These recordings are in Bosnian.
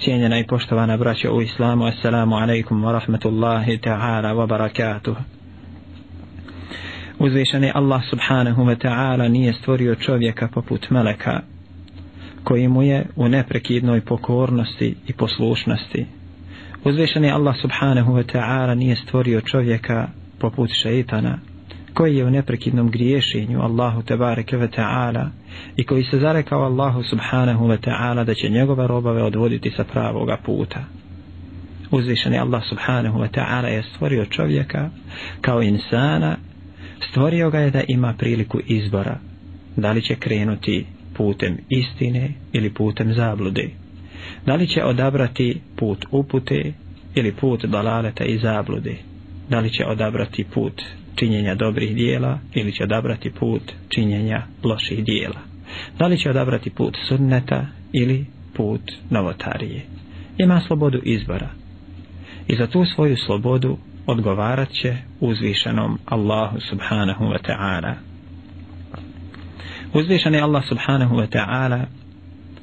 cijenjena i poštovana braća u islamu assalamu alaikum wa rahmatullahi ta'ala wa barakatuh. Uzvišeni Allah subhanahu wa ta'ala nije stvorio čovjeka poput meleka koji mu je u neprekidnoj pokornosti i poslušnosti. Uzvišeni Allah subhanahu wa ta'ala nije stvorio čovjeka poput šeitana koji je u neprekidnom griješenju Allahu tebareke ve ta'ala i koji se zarekao Allahu subhanahu wa ta'ala da će njegova robove odvoditi sa pravoga puta. Uzvišeni Allah subhanahu wa ta'ala je stvorio čovjeka kao insana, stvorio ga je da ima priliku izbora, da li će krenuti putem istine ili putem zablude, da li će odabrati put upute ili put dalaleta i zablude, da li će odabrati put činjenja dobrih dijela ili će odabrati put činjenja loših dijela. Da li će odabrati put sunneta ili put novotarije. Ima slobodu izbora. I za tu svoju slobodu odgovarat će uzvišenom Allahu subhanahu wa ta'ala. Uzvišeni Allah subhanahu wa ta'ala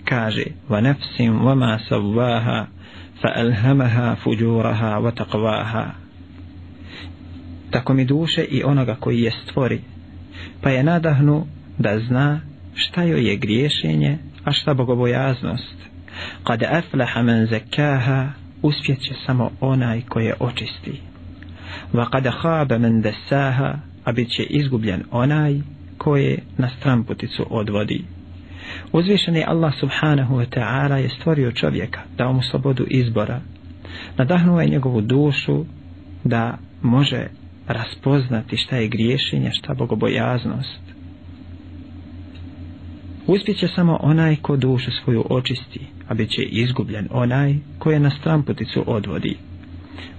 kaže wa وَمَا wa ma فُجُورَهَا fa tako mi duše i onoga koji je stvori, pa je nadahnu da zna šta joj je griješenje, a šta bogobojaznost. Kad aflaha men zekaha, uspjet će samo onaj koji je očisti. Va kad haba men desaha, a bit će izgubljen onaj koje na stramputicu odvodi. Uzvišeni Allah subhanahu wa ta'ala je stvorio čovjeka, dao mu slobodu izbora, nadahnuo je njegovu dušu da može raspoznati šta je griješenje, šta bogobojaznost. Uspjeće samo onaj ko dušu svoju očisti, a bit će izgubljen onaj ko je na stramputicu odvodi.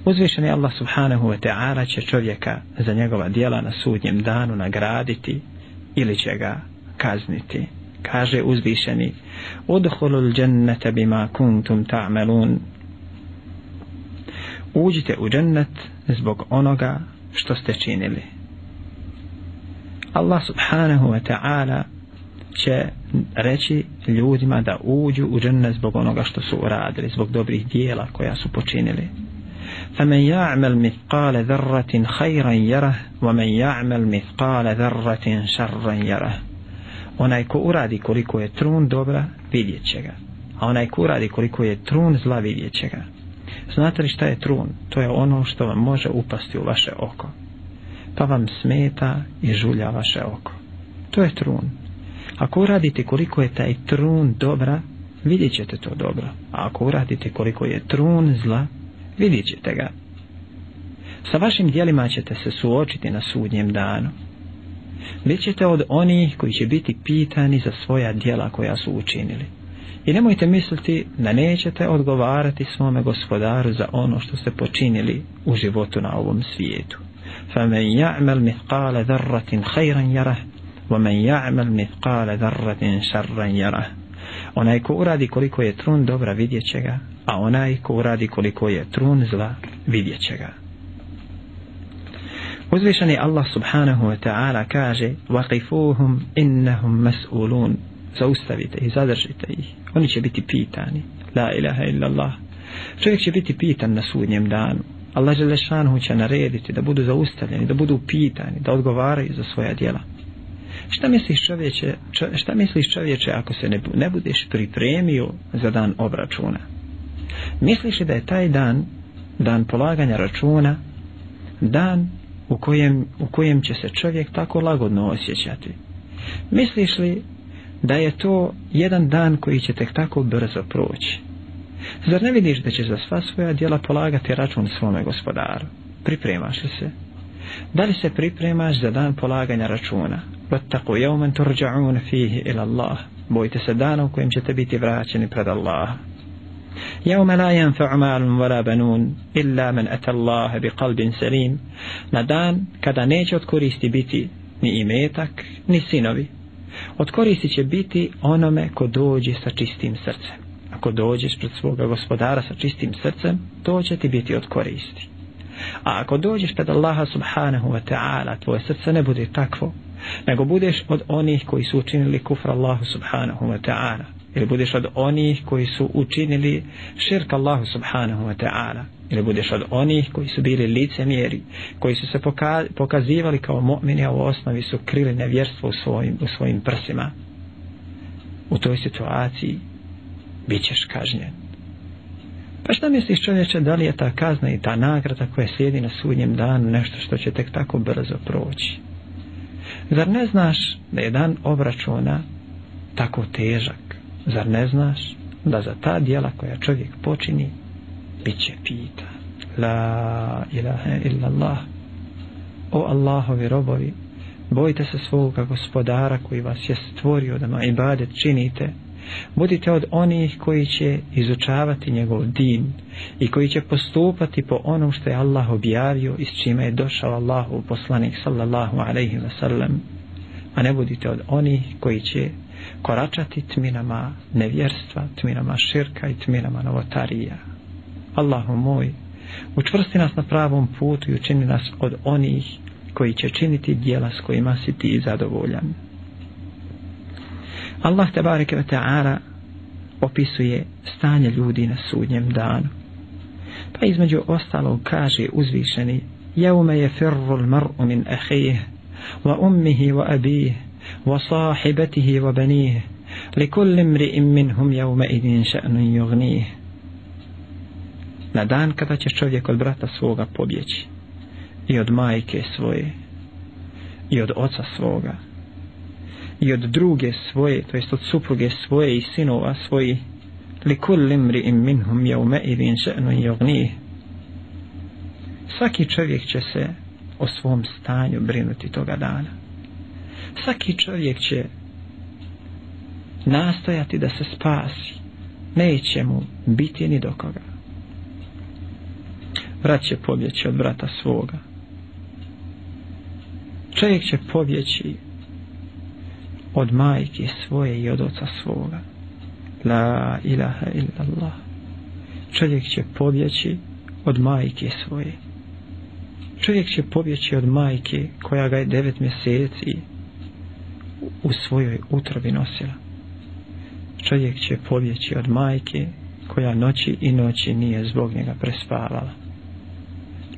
Uzvišen je Allah subhanahu wa ta'ala će čovjeka za njegova dijela na sudnjem danu nagraditi ili će ga kazniti. Kaže uzvišeni Udhulul džennete bima kuntum ta'melun Uđite u džennet zbog onoga što ste činili. Allah subhanahu wa ta'ala će reći ljudima da uđu u džennet zbog onoga što su uradili, zbog dobrih dijela koja su počinili. فمن يعمل مثقال ذرة خيرا يره ومن يعمل مثقال ذرة شرا يره onaj ko uradi koliko je trun dobra vidjet će ga a onaj ko uradi koliko je trun zla vidjet će ga Znate li šta je trun? To je ono što vam može upasti u vaše oko. Pa vam smeta i žulja vaše oko. To je trun. Ako uradite koliko je taj trun dobra, vidjet ćete to dobro. A ako uradite koliko je trun zla, vidjet ćete ga. Sa vašim dijelima ćete se suočiti na sudnjem danu. Bićete od onih koji će biti pitani za svoja dijela koja su učinili. I nemojte misliti da nećete odgovarati svome gospodaru za ono što ste počinili u životu na ovom svijetu. فَمَنْ يَعْمَلْ مِثْقَالَ ذَرَّةٍ خَيْرًا يَرَهُ وَمَنْ يَعْمَلْ مِثْقَالَ ذَرَّةٍ شَرًّا يَرَهُ Onaj ko uradi koliko je trun dobra vidjet će ga, a onaj ko uradi koliko je trun zla vidjet će ga. Uzvišeni Allah subhanahu wa ta'ala kaže وَقِفُوهُمْ إِنَّهُمْ مَسْئُولُونَ zaustavite i zadržite ih. Oni će biti pitani. La ilaha illallah. Čovjek će biti pitan na sudnjem danu. Allah Želešanu će narediti da budu zaustavljeni da budu pitani da odgovaraju za svoja djela. Šta misliš čovječe šta misliš čovječe ako se ne, ne budeš pripremio za dan obračuna? Misliš li da je taj dan dan polaganja računa dan u kojem, u kojem će se čovjek tako lagodno osjećati? Misliš li da je to jedan dan koji će tek tako brzo proći. Zar ne vidiš da će za sva svoja djela polagati račun svome gospodaru? Pripremaš li se? Da li se pripremaš za dan polaganja računa? Vattaku jauman turđa'un fihi ila Allah. Bojte se dana u kojem ćete biti vraćeni pred Allaha. يوم لا ينفع مال ولا بنون إلا من أتى الله بقلب سليم ندان كدا نيجوت كوريستي بيتي ني imetak, ني سينوي od koristi će biti onome ko dođe sa čistim srcem. Ako dođeš pred svoga gospodara sa čistim srcem, to će ti biti od koristi. A ako dođeš pred Allaha subhanahu wa ta'ala, tvoje srce ne bude takvo, nego budeš od onih koji su učinili kufra Allahu subhanahu wa ta'ala, ili budeš od onih koji su učinili širk Allahu subhanahu wa ta'ala ili budeš od onih koji su bili licemjeri koji su se pokazivali kao mu'mini a u osnovi su krili nevjerstvo u svojim, u svojim prsima. U toj situaciji bit ćeš kažnjen. Pa šta misliš čovječe da li je ta kazna i ta nagrada koja slijedi na sudnjem danu nešto što će tek tako brzo proći? Zar ne znaš da je dan obračuna tako težak? Zar ne znaš da za ta dijela koja čovjek počini bit će pita. La ilaha illa Allah o Allahovi robovi bojite se svoga gospodara koji vas je stvorio da ma ibadet činite. Budite od onih koji će izučavati njegov din i koji će postupati po onom što je Allah objavio i s čime je došao Allahu poslanik sallallahu alaihi wa sallam. A ne budite od onih koji će koračati tminama nevjerstva, tminama širka i tminama novotarija. Allahu moj, učvrsti nas na pravom putu i učini nas od onih koji će činiti dijela s kojima si ti zadovoljan. Allah te bareke ve ta'ala opisuje stanje ljudi na sudnjem danu. Pa između ostalog kaže uzvišeni Jevme je firrul mar'u min ahih wa ummihi wa abih wa sahibatihi wa banih li kullim ri'im minhum jevme idin še'nun jugnih na dan kada će čovjek od brata svoga pobjeći. I od majke svoje. I od oca svoga. I od druge svoje to jest od supruge svoje i sinova svoji. Li kul im minhum yawma idhin še'nu jognih svaki čovjek će se o svom stanju brinuti toga dana. Svaki čovjek će nastojati da se spasi. Neće mu biti ni do koga brat će pobjeći od brata svoga čovjek će pobjeći od majke svoje i od oca svoga la ilaha illallah čovjek će pobjeći od majke svoje čovjek će pobjeći od majke koja ga je devet mjeseci u svojoj utrobi nosila. Čovjek će pobjeći od majke koja noći i noći nije zbog njega prespavala.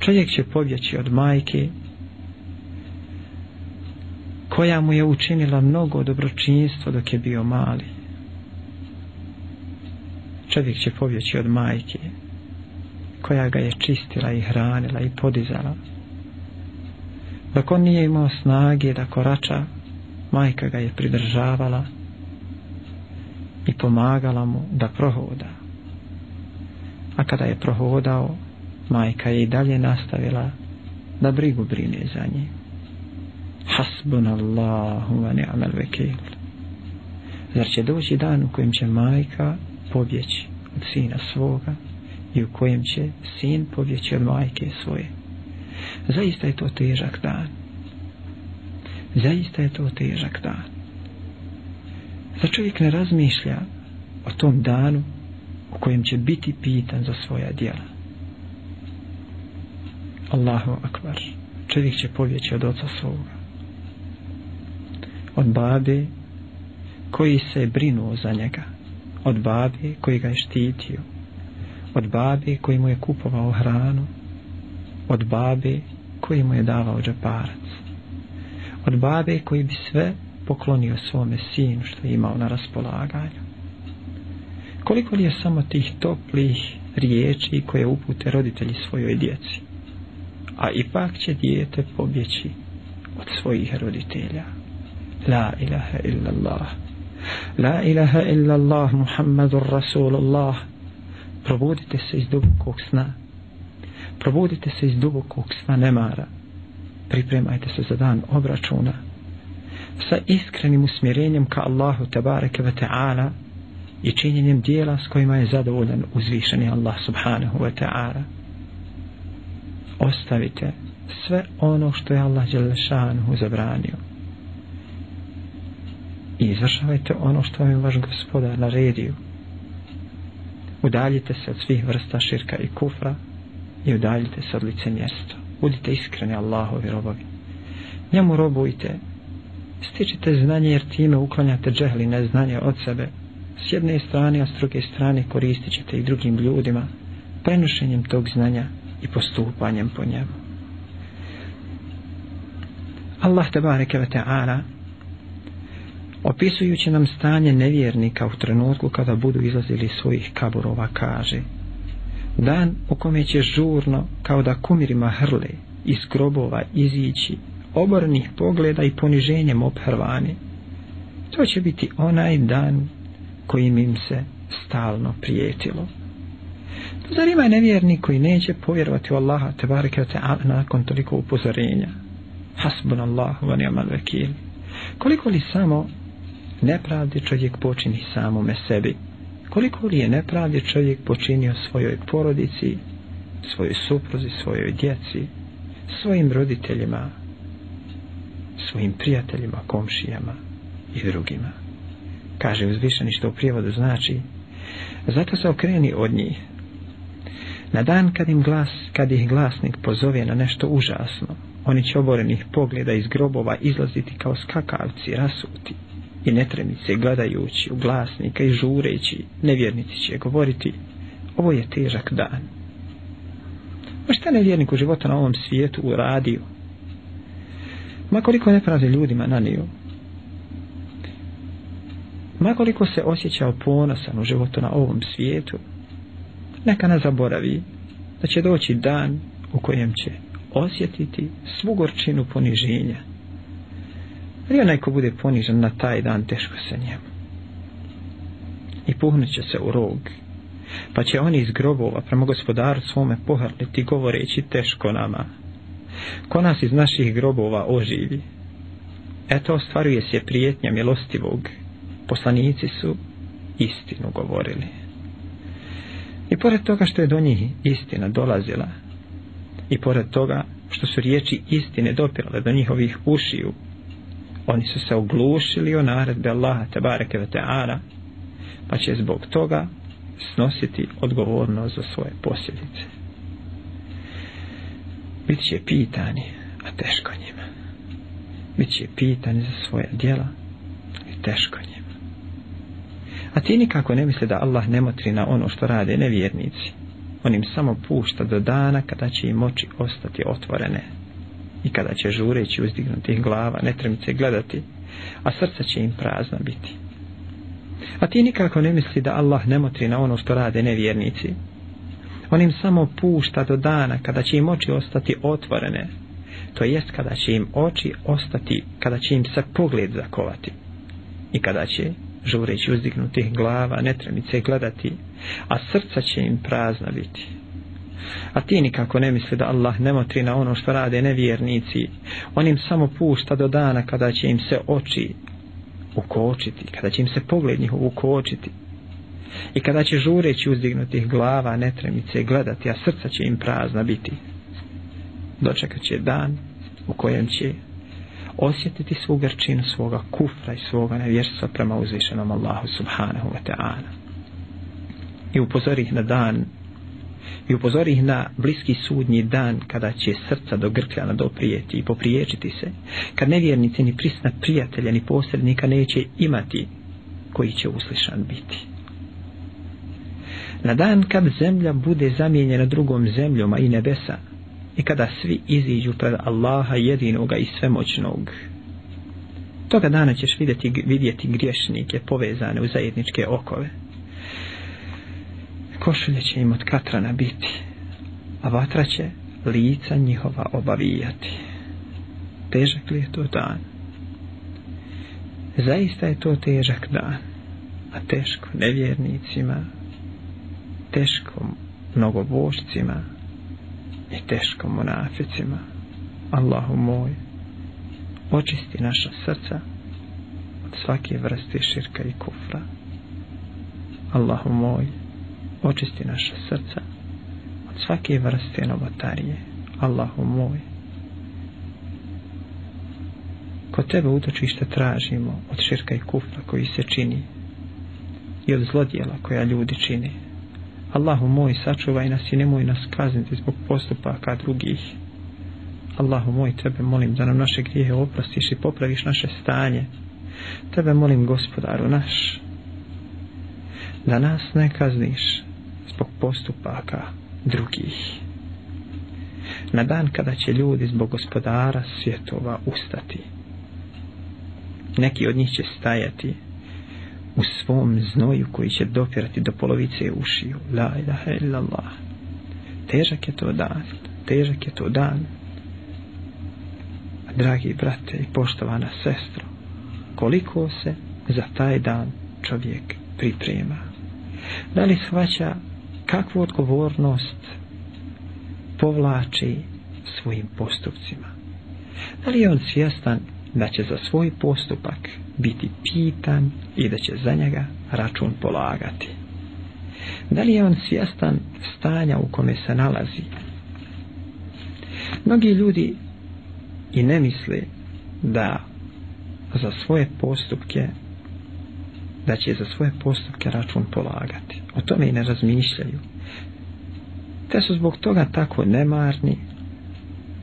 Čovjek će pobjeći od majke koja mu je učinila mnogo dobročinstvo dok je bio mali. Čovjek će pobjeći od majke koja ga je čistila i hranila i podizala. Dok on nije imao snage da korača majka ga je pridržavala i pomagala mu da prohoda a kada je prohodao majka je i dalje nastavila da brigu brine za njim hasbunallahu wa ni'mal vekil zar će doći dan u kojem će majka pobjeći od sina svoga i u kojem će sin pobjeći od majke svoje? Zaista je to težak dan. Zaista je to težak dan. Za čovjek ne razmišlja o tom danu u kojem će biti pitan za svoja djela? Allahu akbar. Čovjek će povjeći od oca svoga. Od babe koji se brinuo za njega. Od babe koji ga je štitio. Od babe koji mu je kupovao hranu. Od babe koji mu je davao džeparac. Od babe koji bi sve poklonio svome sinu što je imao na raspolaganju. Koliko li je samo tih toplih riječi koje upute roditelji svojoj djeci, a ipak će dijete pobjeći od svojih roditelja. La ilaha illallah. La ilaha illallah Muhammadur Rasulullah. Probudite se iz dubokog sna. Probudite se iz dubokog sna nemara pripremajte se za dan obračuna sa iskrenim usmjerenjem ka Allahu tabareke ve ta'ala i činjenjem dijela s kojima je zadovoljan uzvišeni Allah subhanahu wa ta'ala ostavite sve ono što je Allah Đelešanuhu zabranio. I izvršavajte ono što vam je vaš gospodar naredio. Udaljite se od svih vrsta širka i kufra i udaljite se od licemjerstva. Budite iskreni Allahovi robovi. Njemu robujte. Stičite znanje jer time uklanjate džehli neznanje od sebe. S jedne strane, a s druge strane koristit ćete i drugim ljudima prenošenjem tog znanja i postupanjem po njemu. Allah tabareke ve ta'ala opisujući nam stanje nevjernika u trenutku kada budu izlazili svojih kaburova kaže dan u kome će žurno kao da kumirima hrle iz grobova izići obornih pogleda i poniženjem obhrvani to će biti onaj dan kojim im se stalno prijetilo zar ima nevjernik koji neće povjerovati u Allaha tebareke ta'ala nakon toliko upozorenja? Hasbunallahu wa ni'mal vekil koliko li samo nepravdi čovjek počini samome sebi? Koliko li je nepravdi čovjek počinio svojoj porodici svojoj supruzi, svojoj djeci svojim roditeljima svojim prijateljima, komšijama i drugima? Kaže uzvišeni što u prijevodu znači zato se okreni od njih na dan kad im glas kad ih glasnik pozove na nešto užasno oni će oborenih pogleda iz grobova izlaziti kao skakavci rasuti. I netremice gledajući u glasnika i žureći nevjernici će govoriti ovo je težak dan. Ma šta nevjernik u životu na ovom svijetu uradio? Ma koliko nepravde ljudima nanio ma koliko se osjećao ponosan u životu na ovom svijetu? Neka ne zaboravi da će doći dan u kojem će osjetiti svu gorčinu poniženja. Ali onaj ko bude ponižen na taj dan teško se njemu. I puhnut će se u rog. Pa će oni iz grobova prema gospodaru svome pohrliti govoreći teško nama. Ko nas iz naših grobova oživi eto ostvaruje se prijetnja milostivog. Poslanici su istinu govorili i pored toga što je do njih istina dolazila i pored toga što su riječi istine dopirale do njihovih ušiju oni su se oglušili o naredbe Allaha tabareke ve ta'ala pa će zbog toga snositi odgovornost za svoje posljedice. Bit će pitani a teško njima. Bit će pitani za svoje djela i teško njima a ti nikako ne misle da Allah ne motri na ono što rade nevjernici on im samo pušta do dana kada će im oči ostati otvorene i kada će žureći uzdignutih glava netremice gledati, a srca će im prazna biti. A ti nikako ne misli da Allah ne motri na ono što rade nevjernici. On im samo pušta do dana kada će im oči ostati otvorene, to jest kada će im oči ostati, kada će im se pogled zakovati i kada će žureći uzdignutih glava netremice gledati, a srca će im prazna biti. A ti nikako ne misli da Allah ne motri na ono što rade nevjernici. On im samo pušta do dana kada će im se oči ukočiti kada će im se pogled njihov ukočiti. I kada će žureći uzdignutih glava netremice gledati a srca će im prazna biti. Dočekat će dan u kojem će osjetiti svu grčinu svoga kufra i svoga nevjerstva prema uzvišenom Allahu subhanahu wa ta'ala i upozori ih na dan i upozori ih na bliski sudnji dan kada će srca do grkljana doprijeti i popriječiti se, kad nevjernici ni prisna prijatelja ni posrednika neće imati koji će uslišan biti. Na dan kad zemlja bude zamijenjena drugom zemljom, a i nebesa, i kada svi iziđu pred Allaha jedinoga i svemoćnog, toga dana ćeš vidjeti, vidjeti griješnike povezane u zajedničke okove, košulje će im od katrana biti, a vatra će lica njihova obavijati. Težak li je to dan? Zaista je to težak dan, a teško nevjernicima, teško mnogobožcima, i teško monaficima. Allahu moj, očisti naša srca od svake vrste širka i kufra. Allahu moj, očisti naša srca od svake vrste novotarije Allahu moj kod tebe utočište tražimo od širka i kufra koji se čini i od zlodjela koja ljudi čini Allahu moj sačuvaj nas i nemoj nas kazniti zbog postupaka drugih. Allahu moj tebe molim da nam naše grijehe oprostiš i popraviš naše stanje. Tebe molim gospodaru naš da nas ne kazniš zbog postupaka drugih. Na dan kada će ljudi zbog gospodara svjetova ustati neki od njih će stajati u svom znoju koji će dopirati do polovice ušiju. La ilaha illallah. Težak je to dan. Težak je to dan. Dragi brate i poštovana sestro koliko se za taj dan čovjek priprema? Da li shvaća kakvu odgovornost povlači svojim postupcima? Da li je on svjestan da će za svoj postupak biti pitan i da će za njega račun polagati. Da li je on svjestan stanja u kome se nalazi? Mnogi ljudi i ne misle da za svoje postupke da će za svoje postupke račun polagati. O tome i ne razmišljaju. Te su zbog toga tako nemarni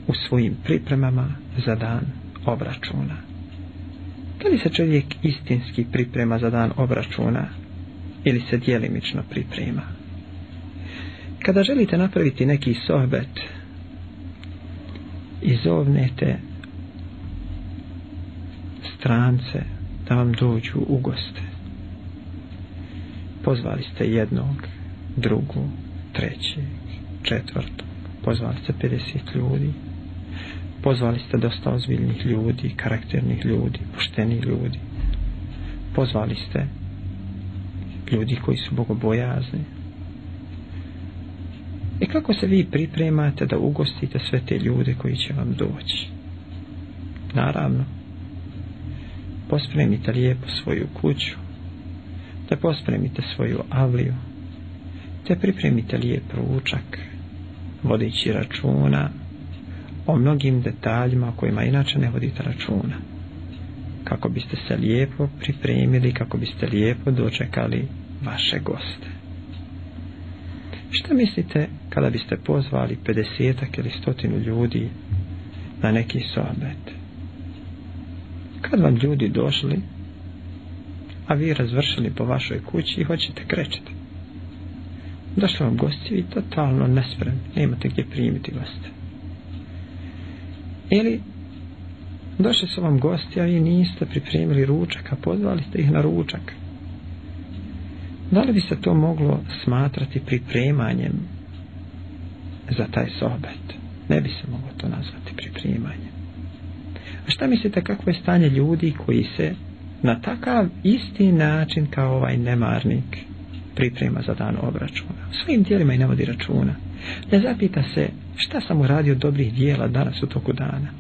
u svojim pripremama za dan obračuna da li se čovjek istinski priprema za dan obračuna ili se dijelimično priprema. Kada želite napraviti neki sohbet i zovnete strance da vam dođu u goste. Pozvali ste jednog drugu trećeg četvrtog pozvali ste 50 ljudi pozvali ste dosta ozbiljnih ljudi karakternih ljudi, poštenih ljudi. Pozvali ste ljudi koji su bogobojazni. I kako se vi pripremate da ugostite sve te ljude koji će vam doći? Naravno pospremite lijepo svoju kuću da pospremite svoju avliju te pripremite lijep ručak vodeći računa o mnogim detaljima kojima inače ne vodite računa. Kako biste se lijepo pripremili kako biste lijepo dočekali vaše goste. Šta mislite kada biste pozvali 50 ili stotinu ljudi na neki sohbet kad vam ljudi došli a vi razvršili po vašoj kući i hoćete krećete došli vam gosti i totalno nespremni nemate gdje primiti goste ili došli su vam gosti a vi niste pripremili ručak a pozvali ste ih na ručak. Da li bi se to moglo smatrati pripremanjem za taj sohbet? Ne bi se moglo to nazvati pripremanjem. A šta mislite kakvo je stanje ljudi koji se na takav isti način kao ovaj nemarnik priprema za dan obračuna. Svojim dijelima i ne vodi računa. Ne zapita se šta sam uradio dobrih dijela danas u toku dana.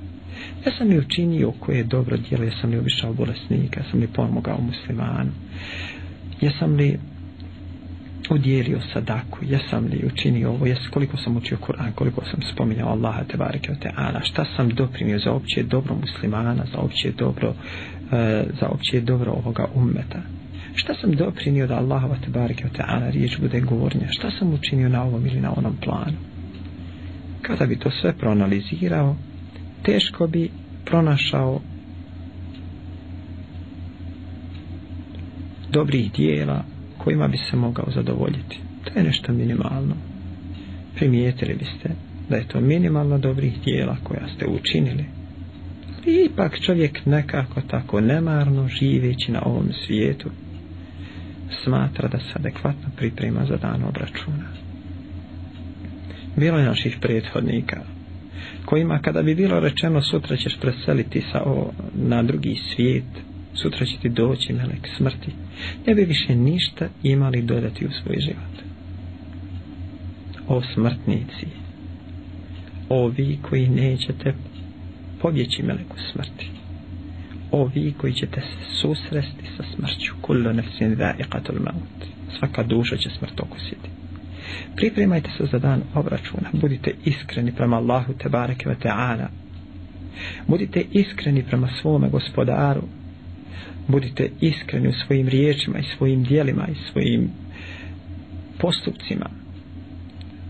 Ja sam li učinio koje je dobro dijelo ja sam li obišao bolesnika ja sam li pomogao muslimanu. Ja sam li udjelio sadaku ja sam li učinio ovo jes, koliko sam učio Kur'an koliko sam spominjao Allaha te bareke te ala šta sam doprinio za opće dobro muslimana za opće dobro e, za opće dobro ovoga ummeta šta sam doprinio da Allaha te bareke te riječ bude gornja, šta sam učinio na ovom ili na onom planu? Kada bi to sve proanalizirao teško bi pronašao dobrih dijela kojima bi se mogao zadovoljiti. To je nešto minimalno. Primijetili biste da je to minimalno dobrih dijela koja ste učinili. I ipak čovjek nekako tako nemarno živeći na ovom svijetu smatra da se adekvatno priprema za dan obračuna. Bilo je naših prethodnika kojima kada bi bilo rečeno sutra ćeš preseliti sa o, na drugi svijet sutra će ti doći melek smrti ne bi više ništa imali dodati u svoj život. O smrtnici o vi koji nećete pobjeći meleku smrti o vi koji ćete se susresti sa smrću. Kullu nefsin da'iqatul maut. Svaka duša će smrt okusiti. Pripremajte se za dan obračuna. Budite iskreni prema Allahu te bareke ve ta'ala. Budite iskreni prema svome gospodaru. Budite iskreni u svojim riječima i svojim dijelima i svojim postupcima.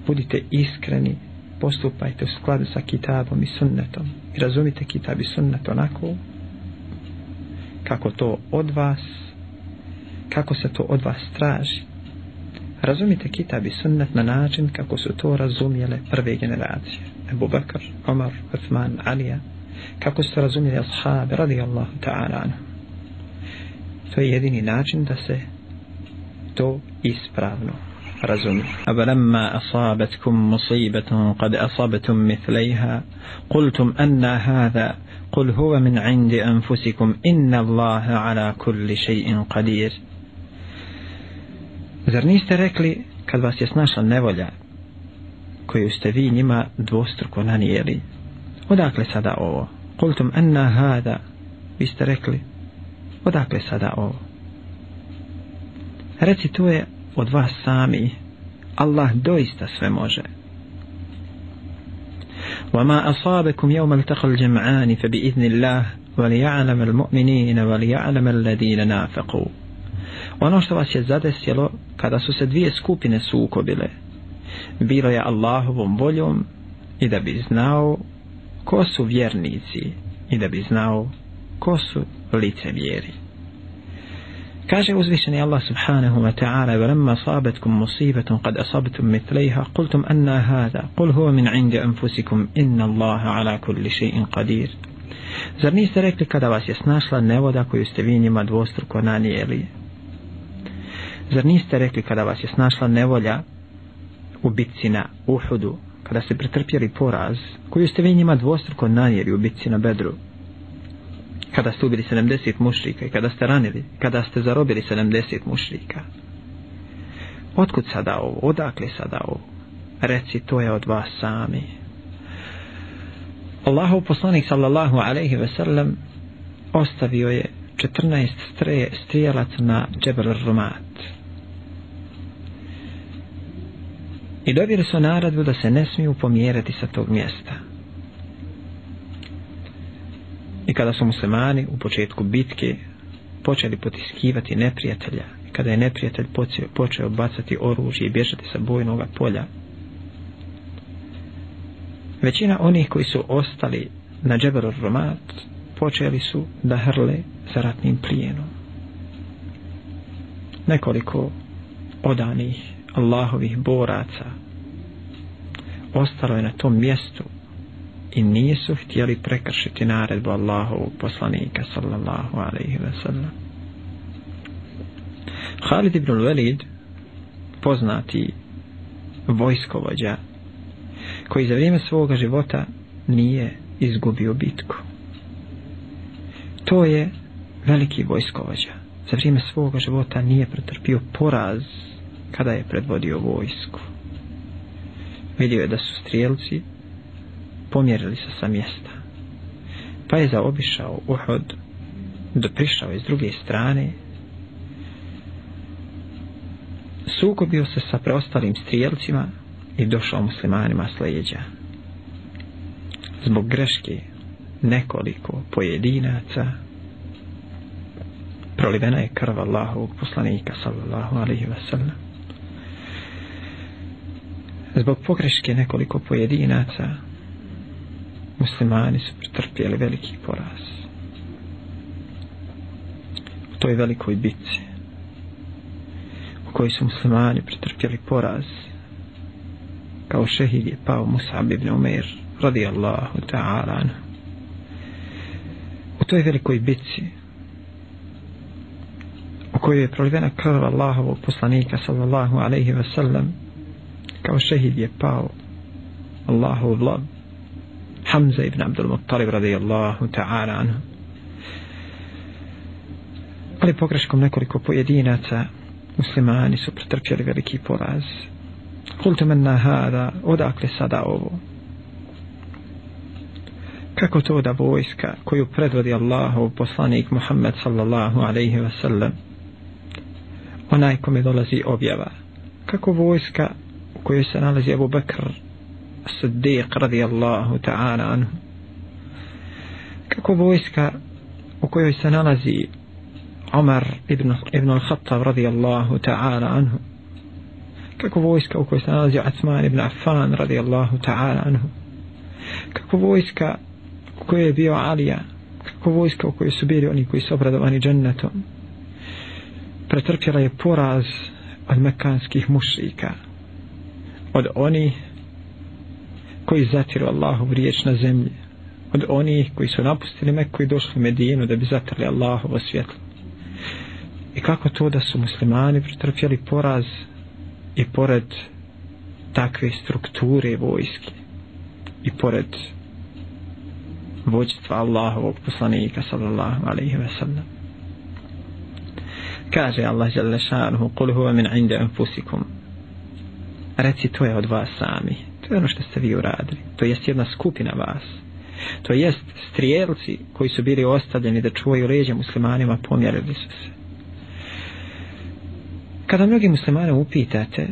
Budite iskreni postupajte u skladu sa kitabom i sunnetom. I razumite kitab i sunnet onako kako to od vas kako se to od vas traži razumite kitab i sunnet na način kako su to razumjele prve generacije Ebu Bakr, Omar, Uthman, Alija kako su to razumjeli ashabi radijallahu ta'ala to je jedini način da se to ispravno razumi أَبَلَمَّا أَصَابَتْكُمْ مُصِيبَةٌ قَدْ أَصَبْتُمْ مِثْلَيْهَا قُلْتُمْ أَنَّ هَذَا قُلْ هُوَ مِنْ عِنْدِ أَنفُسِكُمْ إِنَّ اللَّهَ عَلَى كُلِّ شَيْءٍ قَدِيرٌ Zar niste rekli kad vas je snašla nevolja koju ste vi njima dvostruko nanijeli odakle sada ovo kultum enna hada vi ste rekli odakle sada ovo reci to je od vas sami Allah doista sve može وما أصابكم يوم التقى الجمعان فبإذن الله وليعلم المؤمنين وليعلم الذين نافقوا ono što vas je zadesilo kada su se dvije skupine sukobile bilo je Allahovom voljom i da bi znao ko su vjernici i da bi znao ko su lice vjeri Kaže uzvišeni Allah subhanahu wa ta'ala وَلَمَّا صَابَتْكُمْ مُصِيبَةٌ قَدْ أَصَبْتُمْ مِثْلَيْهَا قُلْتُمْ أَنَّا هَذَا قُلْ هُوَ مِنْ عِنْدِ أَنفُسِكُمْ إِنَّ اللَّهَ عَلَى كُلِّ شَيْءٍ قَدِيرٌ Zar niste rekli kada vas je snašla nevoda koju ste vi njima dvostruko nanijeli? Zar niste rekli kada vas je snašla nevolja u bitci na Uhudu, kada ste pretrpjeli poraz, koju ste vi njima dvostruko nanijeli u bitci na Bedru? Kada ste ubili 70 mušrika i kada ste ranili, kada ste zarobili 70 mušrika. Otkud sada ovo? Odakle sada ovo? Reci, to je od vas sami. Allahov poslanik sallallahu alaihi ve sellem ostavio je 14 streje, strijelac na Džebel Rumat. I dobili su naradbu da se ne smiju pomjerati sa tog mjesta. I kada su muslimani u početku bitke počeli potiskivati neprijatelja, i kada je neprijatelj počeo, počeo bacati oružje i bježati sa bojnog polja, većina onih koji su ostali na Džeberu Romat počeli su da hrle za ratnim plijenom. Nekoliko odanih Allahovih boraca ostalo je na tom mjestu i nisu htjeli prekršiti naredbu Allahovog poslanika sallallahu alaihi ve sellem. Khalid ibn Walid poznati vojskovođa koji za vrijeme svoga života nije izgubio bitku. To je veliki vojskovođa. Za vrijeme svoga života nije pretrpio poraz kada je predvodio vojsku. Vidio je da su strijelci pomjerili se sa mjesta. Pa je zaobišao Uhud, do prišao iz druge strane, sukobio se sa preostalim strijelcima i došao muslimanima s leđa. Zbog greške nekoliko pojedinaca prolivena je krv Allahovog poslanika sallallahu alaihi wa sallam. Zbog pogreške nekoliko pojedinaca muslimani su pretrpjeli veliki poraz. U toj velikoj bitci u kojoj su muslimani pretrpjeli poraz kao šehid je pao Musab ibn Umir radijallahu ta'ala u toj velikoj bitci u kojoj je prolivena krv Allahovog poslanika sallallahu alaihi wasallam kao šehid je pao Allahov vlad Hamza ibn Abdul Muttalib radijallahu ta'ala anhu. Ali pogreškom nekoliko pojedinaca muslimani su pretrpjeli veliki poraz. Kultu menna hada? Odakle sada ovo? Kako to da vojska koju predvodi Allahov poslanik Muhammed sallallahu alaihi ve sellem, onaj kome dolazi objava kako vojska u kojoj se nalazi Abu Bakr Siddiq radijallahu ta'ala anhu. Kako vojska u kojoj se nalazi Omar ibn, ibn al-Khattab radijallahu ta'ala anhu. Kako vojska u kojoj se nalazi Atman ibn Affan radijallahu ta'ala anhu. Kako vojska u kojoj je bio Alija. Kako vojska u kojoj su bili oni koji su obradovani džennetom. Pretrpjela je poraz od mekanskih mušrika. Od onih koji zatiru Allahu riječ na zemlji. Od onih koji su napustili Meku i došli u Medinu da bi zatrli Allahovo svjetlo. I kako to da su muslimani pretrpjeli poraz i pored takve strukture vojske i pored vođstva Allahovog poslanika sallallahu alaihi ve sallam? Kaže Allah jalla šanuhu kul huva min inda anfusikum. Reci to je od vas sami to je ono što ste vi uradili. To jest jedna skupina vas. To jest strijelci koji su bili ostavljeni da čuvaju leđe muslimanima pomjerili su se. Kada mnogi muslimane upitate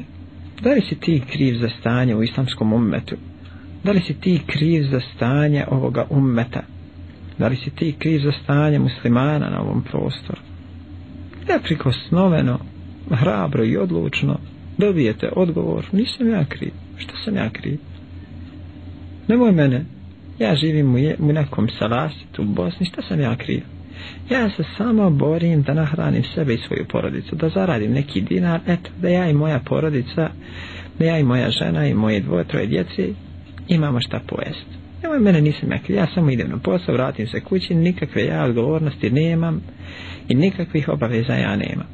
da li si ti kriv za stanje u islamskom ummetu? Da li si ti kriv za stanje ovoga ummeta? Da li si ti kriv za stanje muslimana na ovom prostoru? Neprikosnoveno hrabro i odlučno dobijete odgovor nisam ja kriv što sam ja kriv? Nemoj mene. Ja živim u, je, u nekom salasitu u Bosni. Što sam ja kriv? Ja se samo borim da nahranim sebe i svoju porodicu da zaradim neki dinar. Eto da ja i moja porodica da ja i moja žena i moje dvoje troje djece imamo šta pojest. Nemoj mene nisam ja kriv. Ja samo idem na posao vratim se kući. Nikakve ja odgovornosti nemam i nikakvih obaveza ja nemam.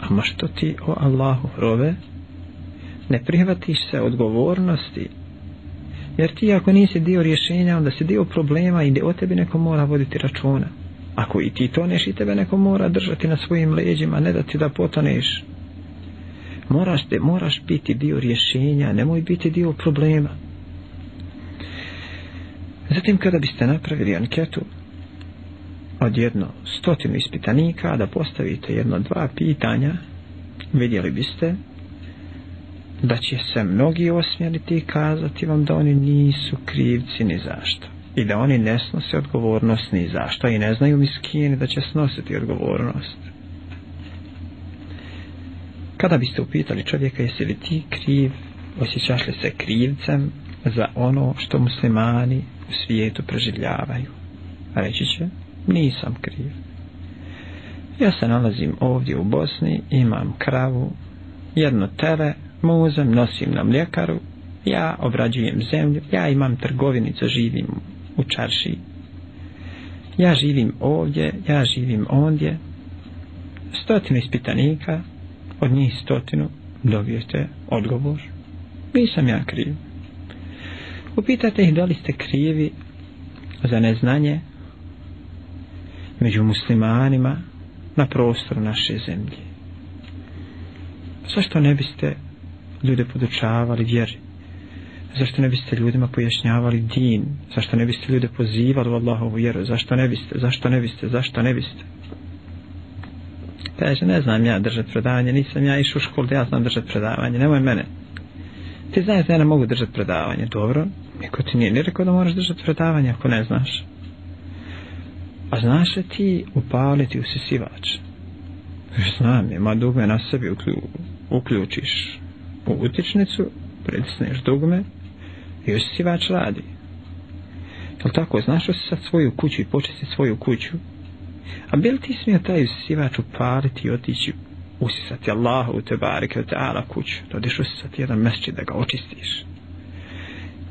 Ama što ti o Allahu robe ne prihvatiš se odgovornosti. Jer ti ako nisi dio rješenja onda si dio problema i o tebi neko mora voditi računa. Ako i ti toneš i tebe neko mora držati na svojim leđima ne da ti da potoneš. Moraš, te, moraš biti dio rješenja nemoj biti dio problema. Zatim kada biste napravili anketu od jedno stotinu ispitanika da postavite jedno dva pitanja vidjeli biste da će se mnogi osmjeriti i kazati vam da oni nisu krivci ni zašto. I da oni ne snose odgovornost ni zašto i ne znaju miskini da će snositi odgovornost. Kada biste upitali čovjeka jesi li ti kriv osjećaš li se krivcem za ono što muslimani u svijetu preživljavaju? Reći će nisam kriv. Ja se nalazim ovdje u Bosni imam kravu jedno tele muzem nosim na mljekaru ja obrađujem zemlju ja imam trgovinicu živim u čarši. Ja živim ovdje ja živim ondje. Stotinu ispitanika od njih stotinu dobijete odgovor. Nisam ja kriv. Upitate ih da li ste krivi za neznanje među muslimanima na prostoru naše zemlje. Zašto ne biste ljude podučavali vjeri? Zašto ne biste ljudima pojašnjavali din? Zašto ne biste ljude pozivali u Allahovu vjeru? Zašto ne biste? Zašto ne biste? Zašto ne biste? Kaže ne znam ja držati predavanje nisam ja išao u školu da ja znam držati predavanje nemoj mene. Ti znaš da ja ne mogu držati predavanje dobro niko ti nije ni rekao da moraš držati predavanje ako ne znaš. A znaš li ti upaliti usisivač? Znam ima dugme na sebi uklju, uključiš u utičnicu predisneš dugme i usisivač radi. Jel tako? Znaš li sad svoju kuću i počisti svoju kuću? A bil ti smio taj usisivač upariti i otići usisati Allahu te barike u ta'ala kuću? Da odiš usisati jedan mesčit da ga očistiš.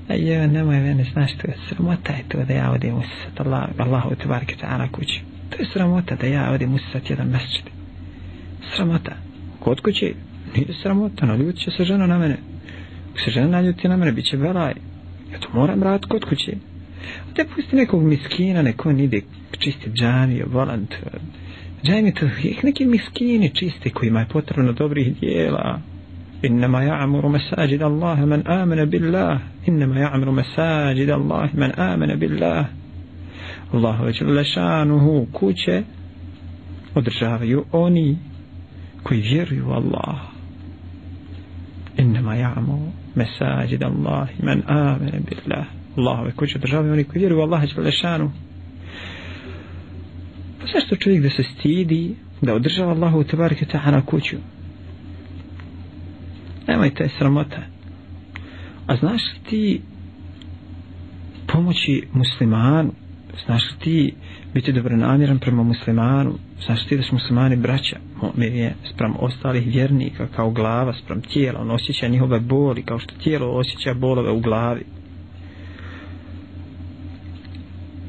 A je nemoj mene znaš to je sramota je to da ja odim usisati Allah, Allahu te barike u teala kuću. To je sramota da ja odim usisati jedan mesčit sramota. Kod kuće nije sramota naljut će se žena na mene ako se žena naljuti na mene bit će velaj ja to moram raditi kod kuće a te pusti nekog miskina neko nide čisti džami volant džami to neki miskini čisti kojima je potrebno dobrih dijela إنما يعمر مساجد الله من آمن بالله إنما يعمر مساجد الله من آمن بالله الله جل شانه kuće održavaju oni koji vjeruju u Allah انما يعمو مساجد الله من آمن بالله الله وكوش الدرجاوي وني كويرو والله جل شانو zašto čovjek da se stidi da održava Allahu u tebarki kuću? Nemojte, sramota. A znaš li ti pomoći muslimanu? Znaš li ti biti dobronamiran prema muslimanu? Znaš li ti da su muslimani braća? Mu'min je sprem ostalih vjernika kao glava sprem tijela. On osjeća njihove boli kao što tijelo osjeća bolove u glavi.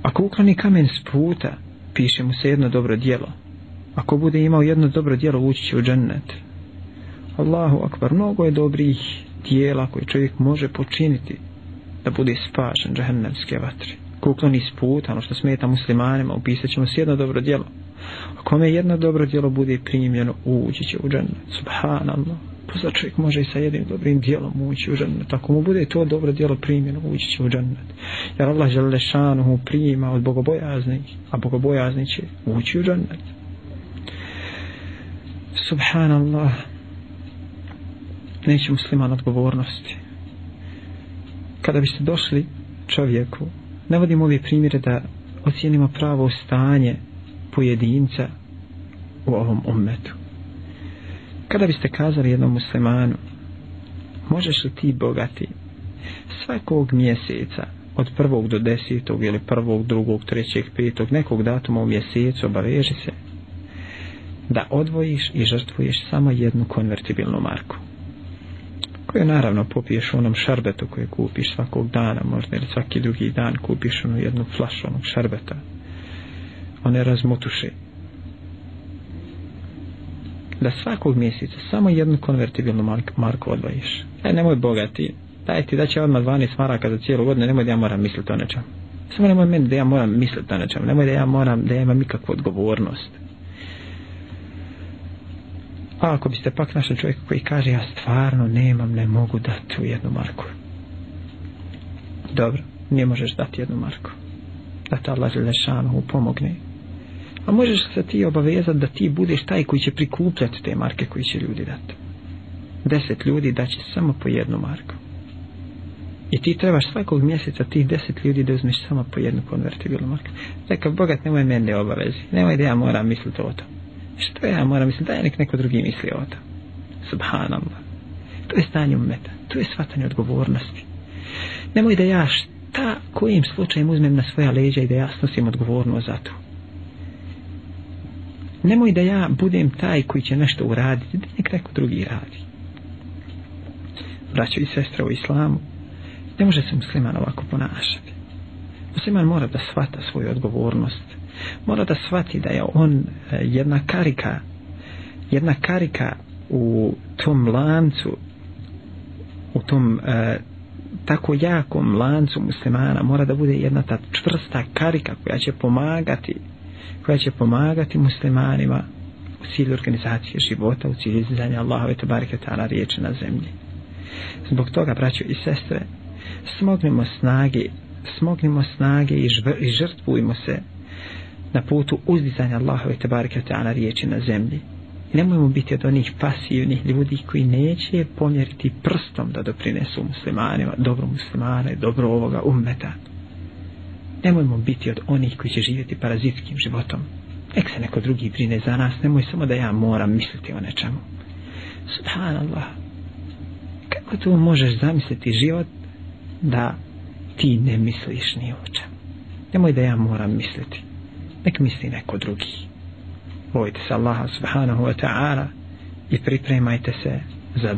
Ako ukloni kamen s puta piše mu se jedno dobro dijelo ako bude imao jedno dobro dijelo ući će u džennet. Allahu akbar mnogo je dobrih dijela koje čovjek može počiniti da bude spašen džahennemske vatre. Ako ukloni s puta ono što smeta muslimanima upisat ćemo se jedno dobro dijelo kome jedno dobro djelo bude primljeno ući će u džennet. Subhanallah. Pa čovjek može i sa jednim dobrim djelom ući u džennet. Ako mu bude to dobro djelo primljeno ući će u džennet. Jer Allah žele šanuhu prima od bogobojaznih a bogobojazni će ući u džennet. Subhanallah. Neće musliman odgovornosti. Kada biste došli čovjeku ne vodimo ove primjere da ocijenimo pravo stanje pojedinca u ovom ummetu. Kada biste kazali jednom muslimanu, možeš li ti bogati svakog mjeseca od prvog do desetog ili prvog, drugog, trećeg, petog, nekog datuma u mjesecu obaveži se da odvojiš i žrtvuješ samo jednu konvertibilnu marku koju naravno popiješ u onom šarbetu koje kupiš svakog dana možda ili svaki drugi dan kupiš onu jednu flašu onog šarbeta one razmotuše da svakog mjeseca samo jednu konvertibilnu marku, odvojiš. E nemoj bogati. Daj ti da će odmah 12 maraka za cijelu godinu nemoj da ja moram misliti o nečem samo nemoj meni da ja moram misliti o nečem nemoj da ja moram da ja imam nikakvu odgovornost. A ako biste pak našli čovjeka koji kaže ja stvarno nemam ne mogu dati u jednu marku. Dobro ne možeš dati jednu marku. Da te Allah želešanu pomogne a možeš se ti obavezati da ti budeš taj koji će prikupljati te marke koji će ljudi dati deset ljudi da će samo po jednu marku. I ti trebaš svakog mjeseca tih deset ljudi da uzmeš samo po jednu konvertibilnu marku. Rekao, bogat nemoj mene obavezi. Nemoj da ja moram misliti o to. Što ja moram misliti da je nek neko drugi misli o to. Subhanallah. To je stanje umeta. To je shvatanje odgovornosti. Nemoj da ja šta kojim slučajem uzmem na svoja leđa i da ja snosim odgovornost za to nemoj da ja budem taj koji će nešto uraditi da nek neko drugi radi. Braćo i sestre u islamu ne može se musliman ovako ponašati. Musliman mora da svata svoju odgovornost. Mora da shvati da je on e, jedna karika jedna karika u tom lancu u tom e, tako jakom lancu muslimana mora da bude jedna ta čvrsta karika koja će pomagati koja će pomagati muslimanima u cilju organizacije života, u cilju izdanja Allahove tabarike ta'ala riječi na zemlji. Zbog toga, braćo i sestre, smognimo snage, smognimo snage i, žv, i žrtvujmo se na putu uzdizanja Allahove tabarike ta'ala riječi na zemlji. Nemojmo biti od onih pasivnih ljudi koji neće pomjeriti prstom da doprinesu muslimanima, dobro muslimane, dobro ovoga ummeta nemojmo biti od onih koji će živjeti parazitskim životom. Nek se neko drugi brine za nas nemoj samo da ja moram misliti o nečemu. Subhanallah. Kako tu možeš zamisliti život da ti ne misliš ni o čemu? Nemoj da ja moram misliti. Nek misli neko drugi. Bojte se Allaha subhanahu wa ta'ala i pripremajte se za da